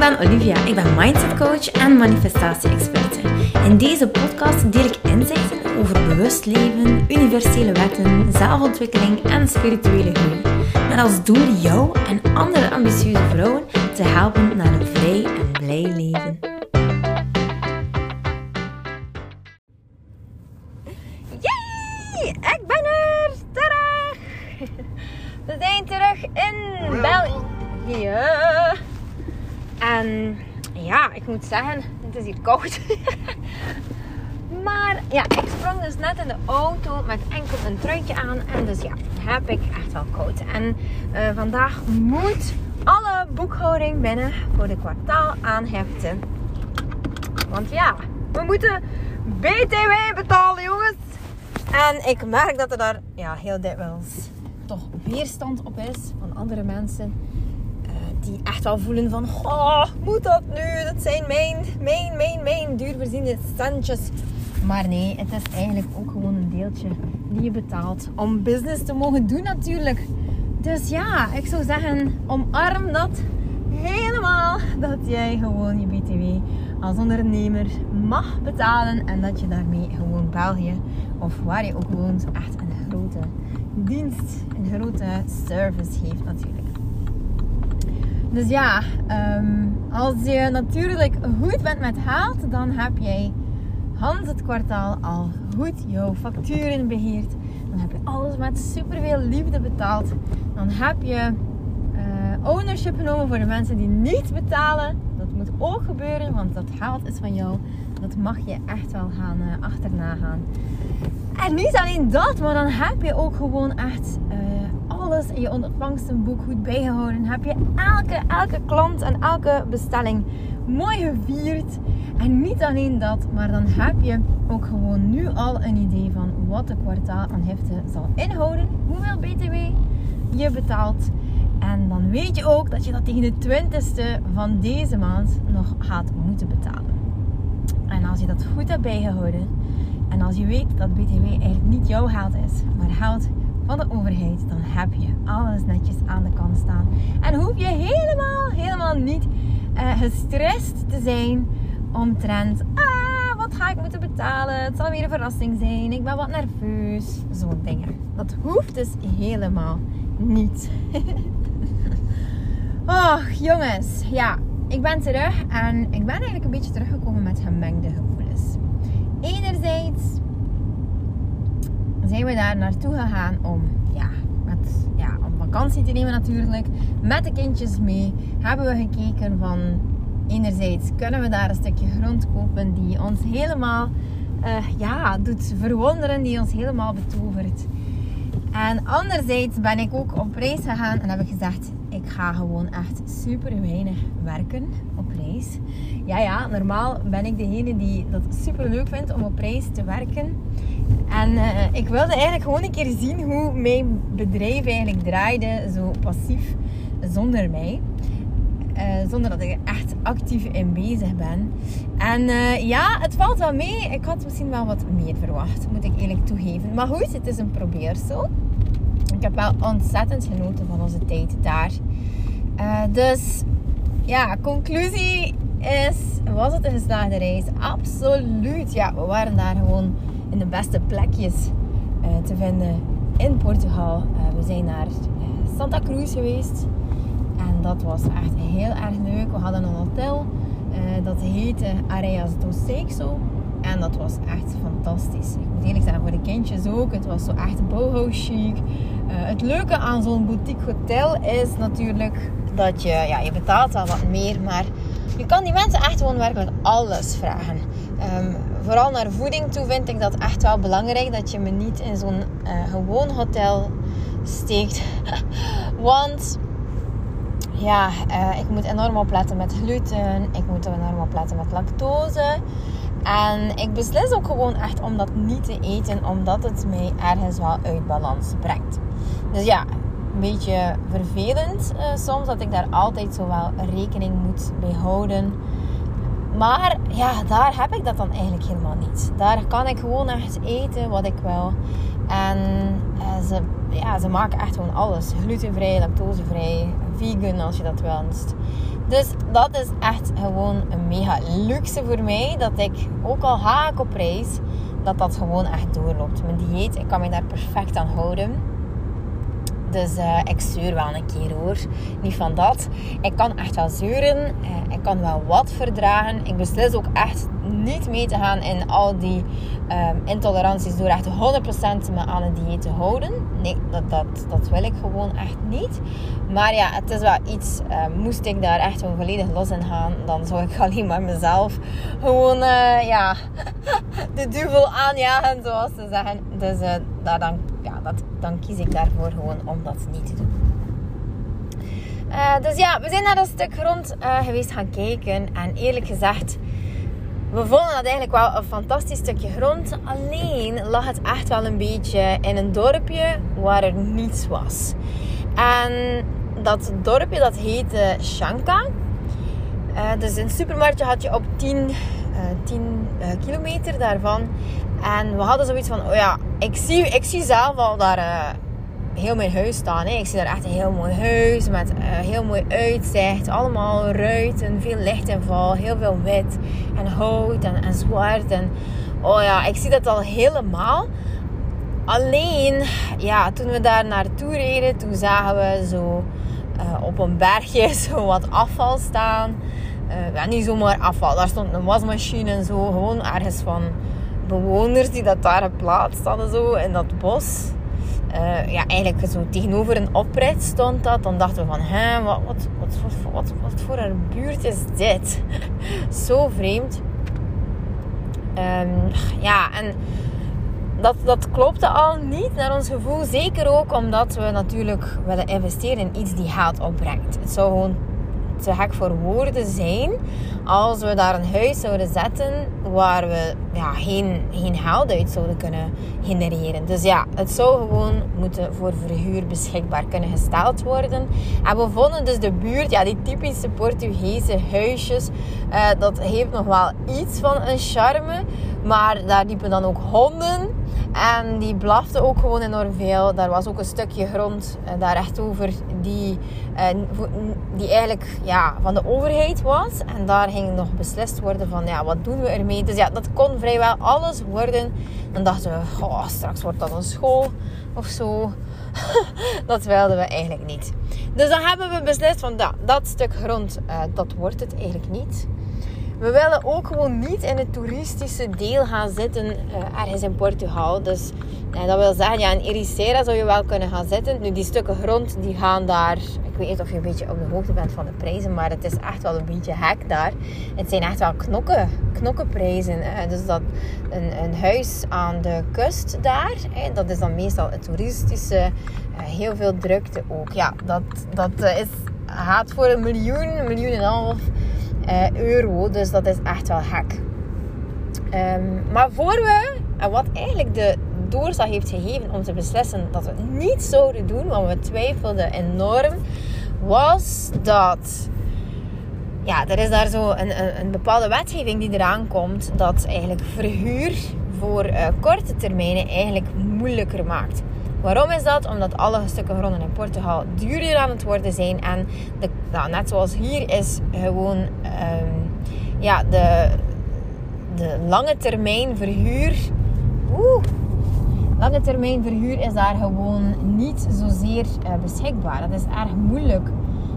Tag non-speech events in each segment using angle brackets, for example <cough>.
ben Olivia. Ik ben mindset coach en manifestatie-experte. In deze podcast deel ik inzichten over bewust leven, universele wetten, zelfontwikkeling en spirituele groei. Met als doel jou en andere ambitieuze vrouwen te helpen naar een vrij en blij leven. Yay! Ik ben er! Terug! We zijn terug in België. En ja, ik moet zeggen, het is hier koud. <laughs> maar ja, ik sprong dus net in de auto met enkel een truitje aan. En dus ja, heb ik echt wel koud. En uh, vandaag moet alle boekhouding binnen voor de kwartaal aanheften. Want ja, we moeten BTW betalen, jongens. En ik merk dat er daar ja, heel dikwijls toch weerstand op is van andere mensen die echt wel voelen van, oh, moet dat nu? Dat zijn mijn, mijn, mijn, mijn duurverziende centjes. Maar nee, het is eigenlijk ook gewoon een deeltje die je betaalt om business te mogen doen natuurlijk. Dus ja, ik zou zeggen, omarm dat helemaal. Dat jij gewoon je BTW als ondernemer mag betalen. En dat je daarmee gewoon België of waar je ook woont echt een grote dienst, een grote service geeft natuurlijk. Dus ja, ehm, als je natuurlijk goed bent met geld, dan heb jij Hans het kwartaal al goed jouw facturen beheerd. Dan heb je alles met superveel liefde betaald. Dan heb je uh, ownership genomen voor de mensen die niet betalen. Dat moet ook gebeuren, want dat geld is van jou. Dat mag je echt wel gaan uh, achterna gaan. En niet alleen dat, maar dan heb je ook gewoon echt uh, alles in je ontvangstenboek goed bijgehouden. Heb je elke, elke klant en elke bestelling mooi gevierd. En niet alleen dat, maar dan heb je ook gewoon nu al een idee van wat de kwartaal aan heften zal inhouden. Hoeveel BTW je betaalt. En dan weet je ook dat je dat tegen de 20ste van deze maand nog gaat moeten betalen. En als je dat goed hebt bijgehouden en als je weet dat BTW eigenlijk niet jouw geld is, maar geld van de overheid, dan heb je alles netjes aan de kant staan. En hoef je helemaal, helemaal niet uh, gestrest te zijn omtrent, ah, wat ga ik moeten betalen? Het zal weer een verrassing zijn. Ik ben wat nerveus. Zo'n dingen. Dat hoeft dus helemaal niet. <laughs> oh, jongens. Ja, ik ben terug en ik ben eigenlijk een beetje teruggekomen met gemengde gevoelens. Enerzijds zijn we daar naartoe gegaan om, ja, met, ja, om vakantie te nemen natuurlijk. Met de kindjes mee hebben we gekeken van... Enerzijds kunnen we daar een stukje grond kopen die ons helemaal uh, ja, doet verwonderen, die ons helemaal betovert. En anderzijds ben ik ook op reis gegaan en heb ik gezegd: ik ga gewoon echt super weinig werken Ja, ja, normaal ben ik degene die dat super leuk vindt om op reis te werken. En uh, ik wilde eigenlijk gewoon een keer zien hoe mijn bedrijf eigenlijk draaide, zo passief, zonder mij. Uh, zonder dat ik echt actief in bezig ben. En uh, ja, het valt wel mee. Ik had misschien wel wat meer verwacht, moet ik eerlijk toegeven. Maar goed, het is een probeersel. Ik heb wel ontzettend genoten van onze tijd daar. Dus ja, conclusie is, was het een geslaagde reis? Absoluut. Ja, we waren daar gewoon in de beste plekjes uh, te vinden in Portugal. Uh, we zijn naar Santa Cruz geweest. En dat was echt heel erg leuk. We hadden een hotel. dat heette Areas do Seixo. En dat was echt fantastisch. Ik moet eerlijk zeggen, voor de kindjes ook. Het was zo echt boho chic. het leuke aan zo'n boutique hotel is natuurlijk dat je, ja, je betaalt al wat meer, maar je kan die mensen echt gewoon werkelijk alles vragen. Um, vooral naar voeding toe vind ik dat echt wel belangrijk. Dat je me niet in zo'n uh, gewoon hotel steekt. <laughs> Want ja, uh, ik moet enorm opletten met gluten. Ik moet enorm opletten met lactose. En ik beslis ook gewoon echt om dat niet te eten, omdat het mij ergens wel uit balans brengt. Dus ja, een beetje vervelend uh, soms dat ik daar altijd zo wel rekening moet mee houden. Maar ja, daar heb ik dat dan eigenlijk helemaal niet. Daar kan ik gewoon echt eten wat ik wil. En ze, ja, ze maken echt gewoon alles. Glutenvrij, lactosevrij, vegan als je dat wenst. Dus dat is echt gewoon een mega luxe voor mij. Dat ik, ook al ga ik op reis, dat dat gewoon echt doorloopt. Mijn dieet, ik kan me daar perfect aan houden. Dus uh, ik zeur wel een keer hoor. Niet van dat. Ik kan echt wel zeuren. Uh, ik kan wel wat verdragen. Ik beslis ook echt niet mee te gaan in al die um, intoleranties door echt 100% me aan het dieet te houden. Nee, dat, dat, dat wil ik gewoon echt niet. Maar ja, het is wel iets. Uh, moest ik daar echt gewoon volledig los in gaan, dan zou ik <laughs> alleen maar mezelf gewoon ja, <laughs> de duvel aanjagen, zoals ze zeggen. Dus daar dan dat, dan kies ik daarvoor gewoon om dat niet te doen. Uh, dus ja, we zijn naar dat stuk grond uh, geweest gaan kijken. En eerlijk gezegd, we vonden dat eigenlijk wel een fantastisch stukje grond. Alleen lag het echt wel een beetje in een dorpje waar er niets was. En dat dorpje dat heette Shanka. Uh, dus een supermarktje had je op 10, 10 kilometer daarvan. En we hadden zoiets van, oh ja, ik zie, ik zie zelf al daar uh, heel mijn huis staan. Hè. Ik zie daar echt een heel mooi huis met uh, heel mooi uitzicht. Allemaal ruiten, veel lichtinval, heel veel wit en hout en, zwart. En oh ja, ik zie dat al helemaal. Alleen, ja, toen we daar naartoe reden, toen zagen we zo uh, op een bergje <laughs> zo wat afval staan. ja, niet zomaar afval, daar stond een wasmachine en zo. Gewoon ergens van bewoners die dat daar geplaatst hadden zo in dat bos. Uh, ja, eigenlijk zo tegenover een oprit stond dat. Dan dachten we van, hè, wat, wat, wat, wat, voor een buurt is dit? <laughs> zo vreemd. Um, ja, en dat, dat klopte al niet naar ons gevoel. Zeker ook omdat we natuurlijk willen investeren in iets die geld opbrengt. Het zou gewoon te gek voor woorden zijn als we daar een huis zouden zetten waar we ja, geen, geen geld uit zouden kunnen genereren. Dus ja, het zou gewoon moeten voor verhuur beschikbaar kunnen gesteld worden. En we vonden dus de buurt, ja, die typische Portugese huisjes, uh, dat heeft nog wel iets van een charme. Maar daar liepen dan ook honden. En die blafte ook gewoon enorm veel. Daar was ook een stukje grond uh, daar recht over die, uh, die eigenlijk ja, van de overheid was. En daar ging nog beslist worden van ja, wat doen we ermee. Dus ja, dat kon vrijwel alles worden. Dan dachten we, oh, straks wordt dat een school of zo. <laughs> dat wilden we eigenlijk niet. Dus dan hebben we beslist van dat, dat stuk grond, uh, dat wordt het eigenlijk niet. We willen ook gewoon niet in het toeristische deel gaan zitten uh, ergens in Portugal. Dus dat wil zeggen, ja, in Ericeira zou je wel kunnen gaan zitten. Nu, die stukken grond, die gaan daar... Ik weet niet of je een beetje op de hoogte bent van de prijzen, maar het is echt wel een beetje hek daar. Het zijn echt wel knokken, knokkenprijzen. Uh, dus dat een, een, huis aan de kust daar, dat is dan meestal het toeristische. heel veel drukte ook. Ja, dat, dat is, gaat voor een miljoen, een miljoen en een half uh, euro. Dus dat is echt wel gek. Um, maar voor we, en wat eigenlijk de doorslag heeft gegeven om te beslissen dat we het niet zouden doen, want we twijfelden enorm, was dat. Ja, er is daar zo een, een, bepaalde wetgeving die eraan komt dat eigenlijk verhuur voor uh, korte termijnen eigenlijk moeilijker maakt. Waarom is dat? Omdat alle stukken gronden in Portugal duurder aan het worden zijn. En de, nou, net zoals hier is gewoon um, ja, de, de lange termijn verhuur. Oeh, lange termijn verhuur is daar gewoon niet zozeer uh, beschikbaar. Dat is erg moeilijk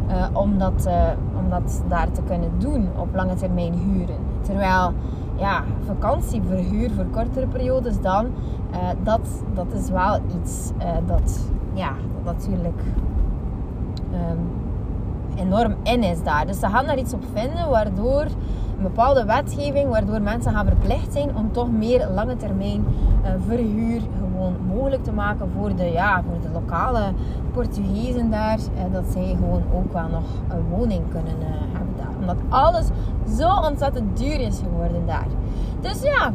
uh, om, dat, uh, om dat daar te kunnen doen op lange termijn huren. Terwijl ja, vakantieverhuur voor kortere periodes dan, uh, dat, dat is wel iets uh, dat, ja, natuurlijk um, enorm in is daar. Dus ze gaan daar iets op vinden waardoor een bepaalde wetgeving, waardoor mensen gaan verplicht zijn om toch meer lange termijn uh, verhuur gewoon mogelijk te maken voor de, ja, voor de lokale Portugezen daar. dat zij gewoon ook wel nog een woning kunnen hebben daar. Omdat alles zo ontzettend duur is geworden daar. Dus ja,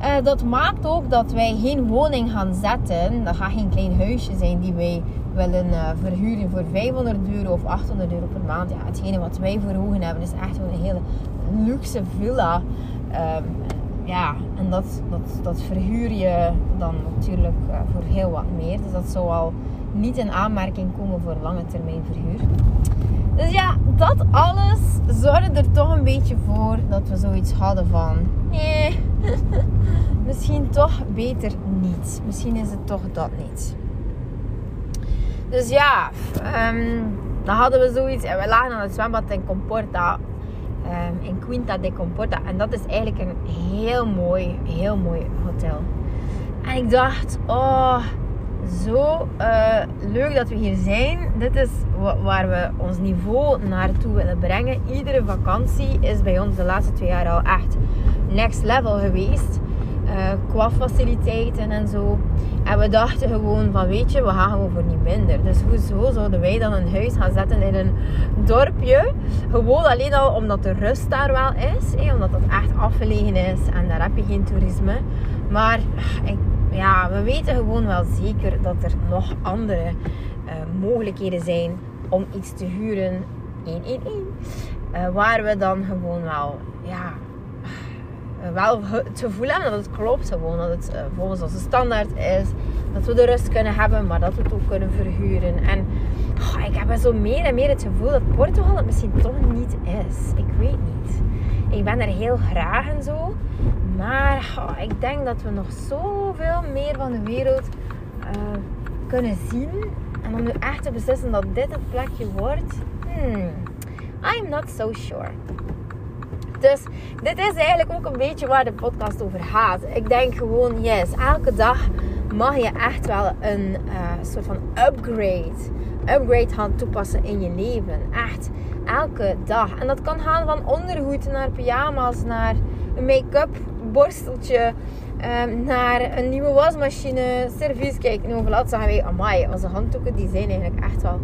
uh, dat maakt ook dat wij geen woning gaan zetten. Dat gaat geen klein huisje zijn die wij willen uh, verhuren voor 500 euro of 800 euro per maand. Ja, hetgene wat wij voor ogen hebben is echt een hele luxe villa. Um, ja, en dat, dat, dat verhuur je dan natuurlijk uh, voor heel wat meer. Dus dat zou al niet in aanmerking komen voor lange termijn verhuur. Dus ja, dat alles zorgde er toch een beetje voor dat we zoiets hadden van... Nee, <laughs> misschien toch beter niet. Misschien is het toch dat niet. Dus ja, um, dan hadden we zoiets. En we lagen aan het zwembad in Comporta. Um, in Quinta de Comporta. En dat is eigenlijk een heel mooi, heel mooi hotel. En ik dacht, oh, zo uh, leuk dat we hier zijn. Dit is waar we ons niveau naartoe willen brengen. Iedere vakantie is bij ons de laatste twee jaar al echt next level geweest. Uh, qua faciliteiten en zo. En we dachten gewoon van, weet je, we gaan gewoon voor niet minder. Dus hoezo zouden wij dan een huis gaan zetten in een dorpje? Gewoon alleen al omdat de rust daar wel is. omdat het echt afgelegen is en daar heb je geen toerisme. Maar ik, ja, we weten gewoon wel zeker dat er nog andere uh, mogelijkheden zijn om iets te huren. 111. Uh, waar we dan gewoon wel, ja, eh, wel het gevoel hebben dat het klopt. Gewoon dat het uh, volgens onze standaard is. Dat we de rust kunnen hebben, maar dat we het ook kunnen verhuren. En ik heb zo meer en meer het gevoel dat Portugal het misschien toch niet is. Ik weet niet. Ik ben er heel graag en zo. Maar ik denk dat we nog zoveel meer van de wereld uh, kunnen zien. En om nu echt te beslissen dat dit het plekje wordt, hmm, I'm not so sure. Dus dit is eigenlijk ook een beetje waar de podcast over gaat. Ik denk gewoon, yes, elke dag mag je echt wel een uh, soort van upgrade, upgrade gaan toepassen in je leven. Echt, elke dag. En dat kan gaan van ondergoed naar pyjama's, naar make-up borsteltje, um, naar een nieuwe wasmachine, servies. Kijk, in overal zeggen wij, amai, onze handdoeken die zijn eigenlijk echt wel,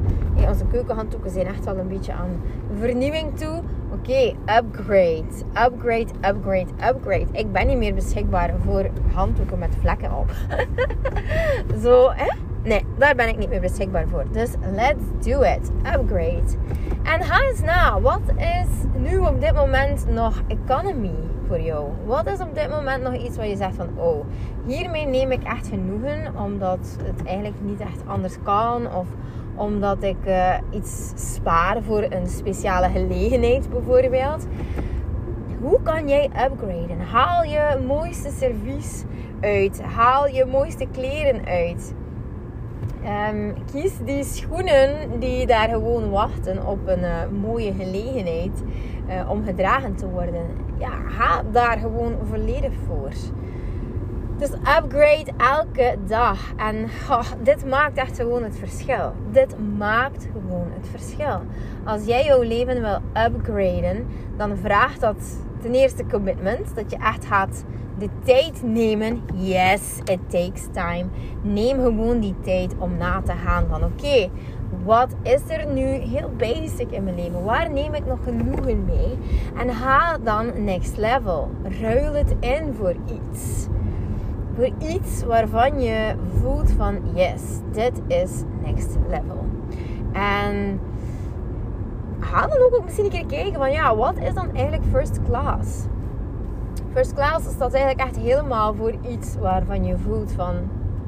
onze keukenhanddoeken zijn echt wel een beetje aan vernieuwing toe. Oké, upgrade, upgrade, upgrade, upgrade. Ik ben niet meer beschikbaar voor handdoeken met vlekken op. <laughs> Zo, hè? Nee, daar ben ik niet meer beschikbaar voor. Dus let's do it. Upgrade. En ga eens na. Wat is nu op dit moment nog economy voor jou? Wat is op dit moment nog iets waar je zegt van... Oh, hiermee neem ik echt genoegen. Omdat het eigenlijk niet echt anders kan. Of omdat ik uh, iets spaar voor een speciale gelegenheid bijvoorbeeld. Hoe kan jij upgraden? Haal je mooiste servies uit. Haal je mooiste kleren uit. Um, kies die schoenen die daar gewoon wachten op een uh, mooie gelegenheid uh, om gedragen te worden. Ja, ga daar gewoon volledig voor. Dus upgrade elke dag. En oh, dit maakt echt gewoon het verschil. Dit maakt gewoon het verschil. Als jij jouw leven wil upgraden, dan vraagt dat ten eerste commitment. Dat je echt gaat de tijd nemen. Yes, it takes time. Neem gewoon die tijd om na te gaan van oké, wat is er nu heel basic in mijn leven? Waar neem ik nog genoegen mee? En ga dan next level. Ruil het in voor iets. Voor iets waarvan je voelt van yes, dit is next level. En ga dan ook misschien een keer kijken van ja, wat is dan eigenlijk first class? First class staat eigenlijk echt helemaal voor iets waarvan je voelt van...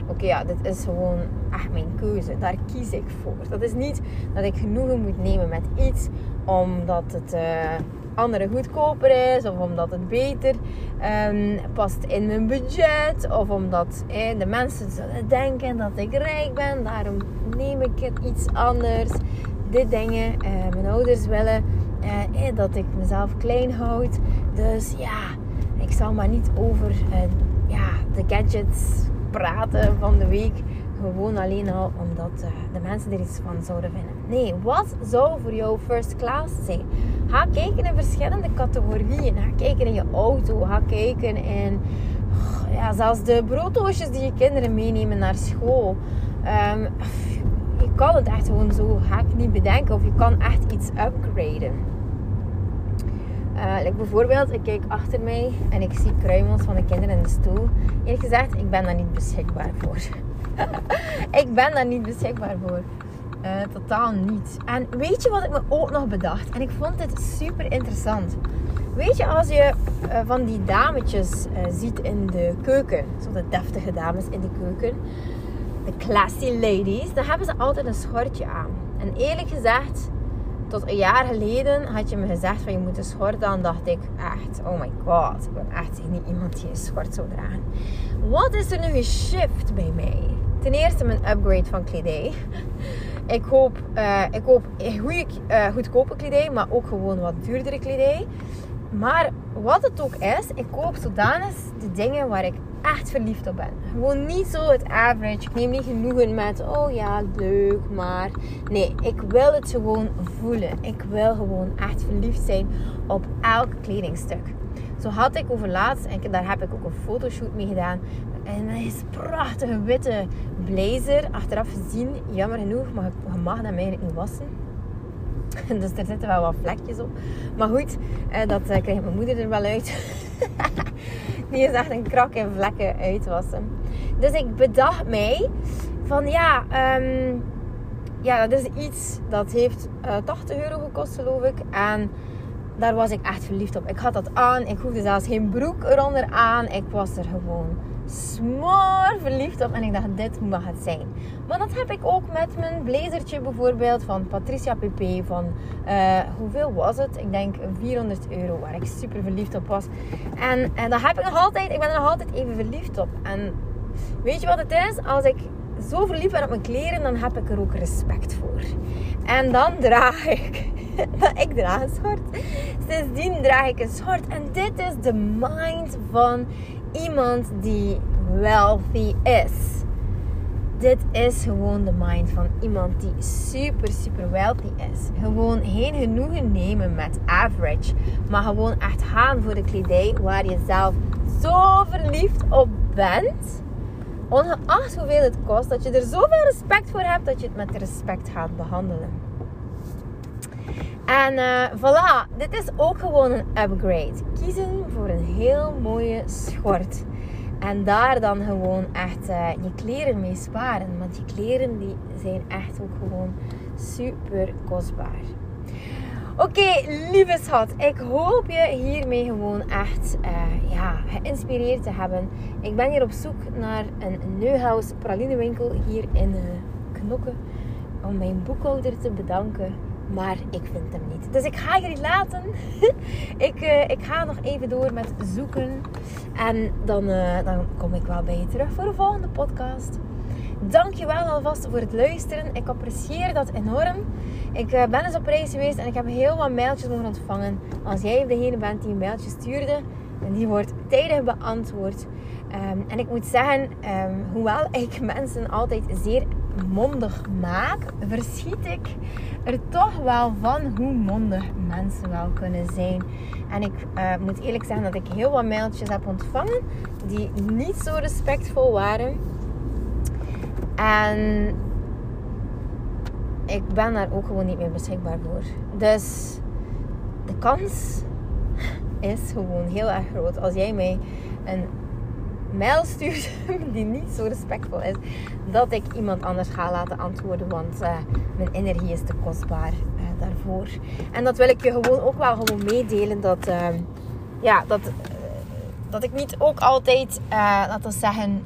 Oké, ja, dit is gewoon echt mijn keuze. Daar kies ik voor. Dat is niet dat ik genoegen moet nemen met iets omdat het uh, andere goedkoper is. Of omdat het beter um, past in mijn budget. Of omdat eh, de mensen zullen denken dat ik rijk ben. Daarom neem ik het iets anders. Dit dingen. Uh, mijn ouders willen uh, dat ik mezelf klein houd. Dus ja ik zal maar niet over ja, de gadgets praten van de week. Gewoon alleen al omdat uh, de mensen er iets van zouden vinden. Nee, wat zou voor jou first class zijn? Ga kijken in verschillende categorieën. Ga kijken in je auto. Ga kijken in ja, zelfs de brooddoosjes die je kinderen meenemen naar school. Um, je kan het echt gewoon zo ik niet bedenken. Of je kan echt iets upgraden. Like bijvoorbeeld, ik kijk achter mij en ik zie kruimels van de kinderen in de stoel. Eerlijk gezegd, ik ben daar niet beschikbaar voor. <laughs> ik ben daar niet beschikbaar voor. Uh, totaal niet. En weet je wat ik me ook nog bedacht? En ik vond dit super interessant. Weet je, als je uh, van die dametjes uh, ziet in de keuken, zo de deftige dames in de keuken, de classy ladies, dan hebben ze altijd een schortje aan. En eerlijk gezegd, tot een jaar geleden had je me gezegd van je moet een schort aan, dacht ik echt, oh my god, ik ben echt niet iemand die een schort zou dragen. Wat is er nu geshift bij mij? Ten eerste mijn upgrade van kledij. <laughs> Ik koop, uh, ik koop goede, uh, goedkope kledij, maar ook gewoon wat duurdere kledij. Maar wat het ook is, ik koop zodanig de dingen waar ik echt verliefd op ben. Gewoon niet zo het average. Ik neem niet genoegen met, oh ja, leuk, maar... Nee, ik wil het gewoon voelen. Ik wil gewoon echt verliefd zijn op elk kledingstuk. Zo had ik over laatst, en daar heb ik ook een fotoshoot mee gedaan. En dat is een prachtige witte blazer. Achteraf gezien, jammer genoeg, maar je mag dat eigenlijk niet wassen. <laughs> Dus er zitten wel wat vlekjes op. Maar goed, eh, dat eh, krijgt mijn moeder er wel uit. <laughs> Die is echt een krak en vlekken uitwassen. Dus ik bedacht mij van ja, um, ja, dat is iets dat heeft uh, eh, 80 euro gekost geloof ik. En daar was ik echt verliefd op. Ik had dat aan. Ik hoefde zelfs geen broek eronder aan. Ik was er gewoon smoor verliefd op. En ik dacht, dit mag het zijn. Maar dat heb ik ook met mijn blazertje bijvoorbeeld van Patricia PP. Van, uh, hoeveel was het? Ik denk 400 euro. Waar ik super verliefd op was. En, en dat heb ik nog altijd. Ik ben er nog altijd even verliefd op. En weet je wat het is? Als ik zo verliefd ben op mijn kleren, dan heb ik er ook respect voor. En dan draag ik <laughs> ik draag een schort. Sindsdien draag ik een schort. En dit is de mind van iemand die wealthy is. Dit is gewoon de mind van iemand die super, super wealthy is. Gewoon geen genoegen nemen met average. Maar gewoon echt gaan voor de kledij waar je zelf zo verliefd op bent. Ongeacht hoeveel het kost. Dat je er zoveel respect voor hebt dat je het met respect gaat behandelen. En uh, voilà, dit is ook gewoon een upgrade. Kiezen voor een heel mooie schort. En daar dan gewoon echt uh, je kleren mee sparen. Want je kleren die zijn echt ook gewoon super kostbaar. Oké, lieve schat. Ik hoop je hiermee gewoon echt uh, ja, geïnspireerd te hebben. Ik ben hier op zoek naar een Neuhaus pralinewinkel hier in Knokken. Om mijn boekhouder te bedanken maar ik vind hem niet. Dus ik ga niet laten. <laughs> ik, uh, ik ga nog even door met zoeken. En dan, uh, dan kom ik wel bij je terug voor de volgende podcast. Dankjewel alvast voor het luisteren. Ik apprecieer dat enorm. Ik uh, ben eens op reis geweest en ik heb heel wat mailtjes mogen ontvangen. Als jij degene bent die een mailtje stuurde, en die wordt tijdig beantwoord. Um, en ik moet zeggen, um, hoewel ik mensen altijd zeer mondig maak, verschiet ik er toch wel van hoe mondig mensen wel kunnen zijn. En ik uh, moet eerlijk zeggen dat ik heel wat mailtjes heb ontvangen die niet zo respectvol waren. En ik ben daar ook gewoon niet meer beschikbaar voor. Dus de kans is gewoon heel erg groot als jij mij een mail stuurt <laughs> die niet zo respectvol is, dat ik iemand anders ga laten antwoorden. Want uh, mijn energie is te kostbaar uh, daarvoor. En dat wil ik je gewoon ook wel gewoon meedelen. Dat, uh, ja, dat, dat ik niet ook altijd, laten we zeggen,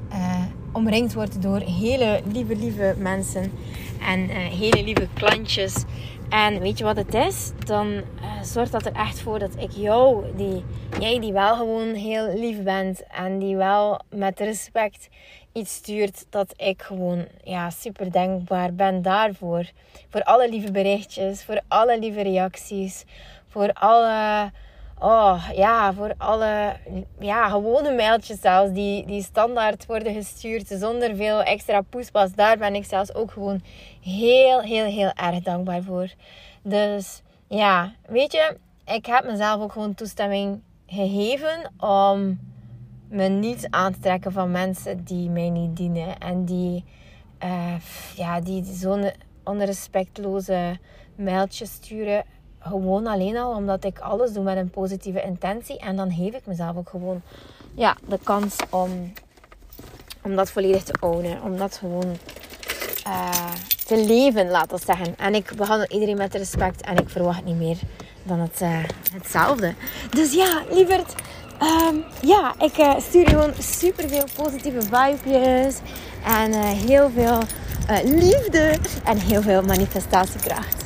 omringd word door hele lieve, lieve mensen. En hele lieve klantjes. En weet je wat het is? Dan uh, zorgt dat er echt voor dat ik jou, die, jij die wel gewoon heel lief bent en die wel met respect iets stuurt, dat ik gewoon ja, super dankbaar ben daarvoor. Voor alle lieve berichtjes, voor alle lieve reacties, voor alle Oh ja, voor alle ja, gewone mailtjes zelfs die, die standaard worden gestuurd zonder veel extra poespas. Daar ben ik zelfs ook gewoon heel, heel, heel erg dankbaar voor. Dus ja, weet je, ik heb mezelf ook gewoon toestemming gegeven om me niet aan te trekken van mensen die mij niet dienen. En die, uh, ja, die zo'n onrespectloze mailtjes sturen gewoon alleen al omdat ik alles doe met een positieve intentie. En dan geef ik mezelf ook gewoon ja, de kans om, om dat volledig te ownen. Om dat gewoon uh, te leven, laten we zeggen. En ik behandel iedereen met respect. En ik verwacht niet meer dan het, uh, hetzelfde. Dus ja, lieverd. Um, ja, ik uh, stuur je gewoon super veel positieve vibejes. En heel veel liefde. En heel veel manifestatiekracht.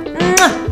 嗯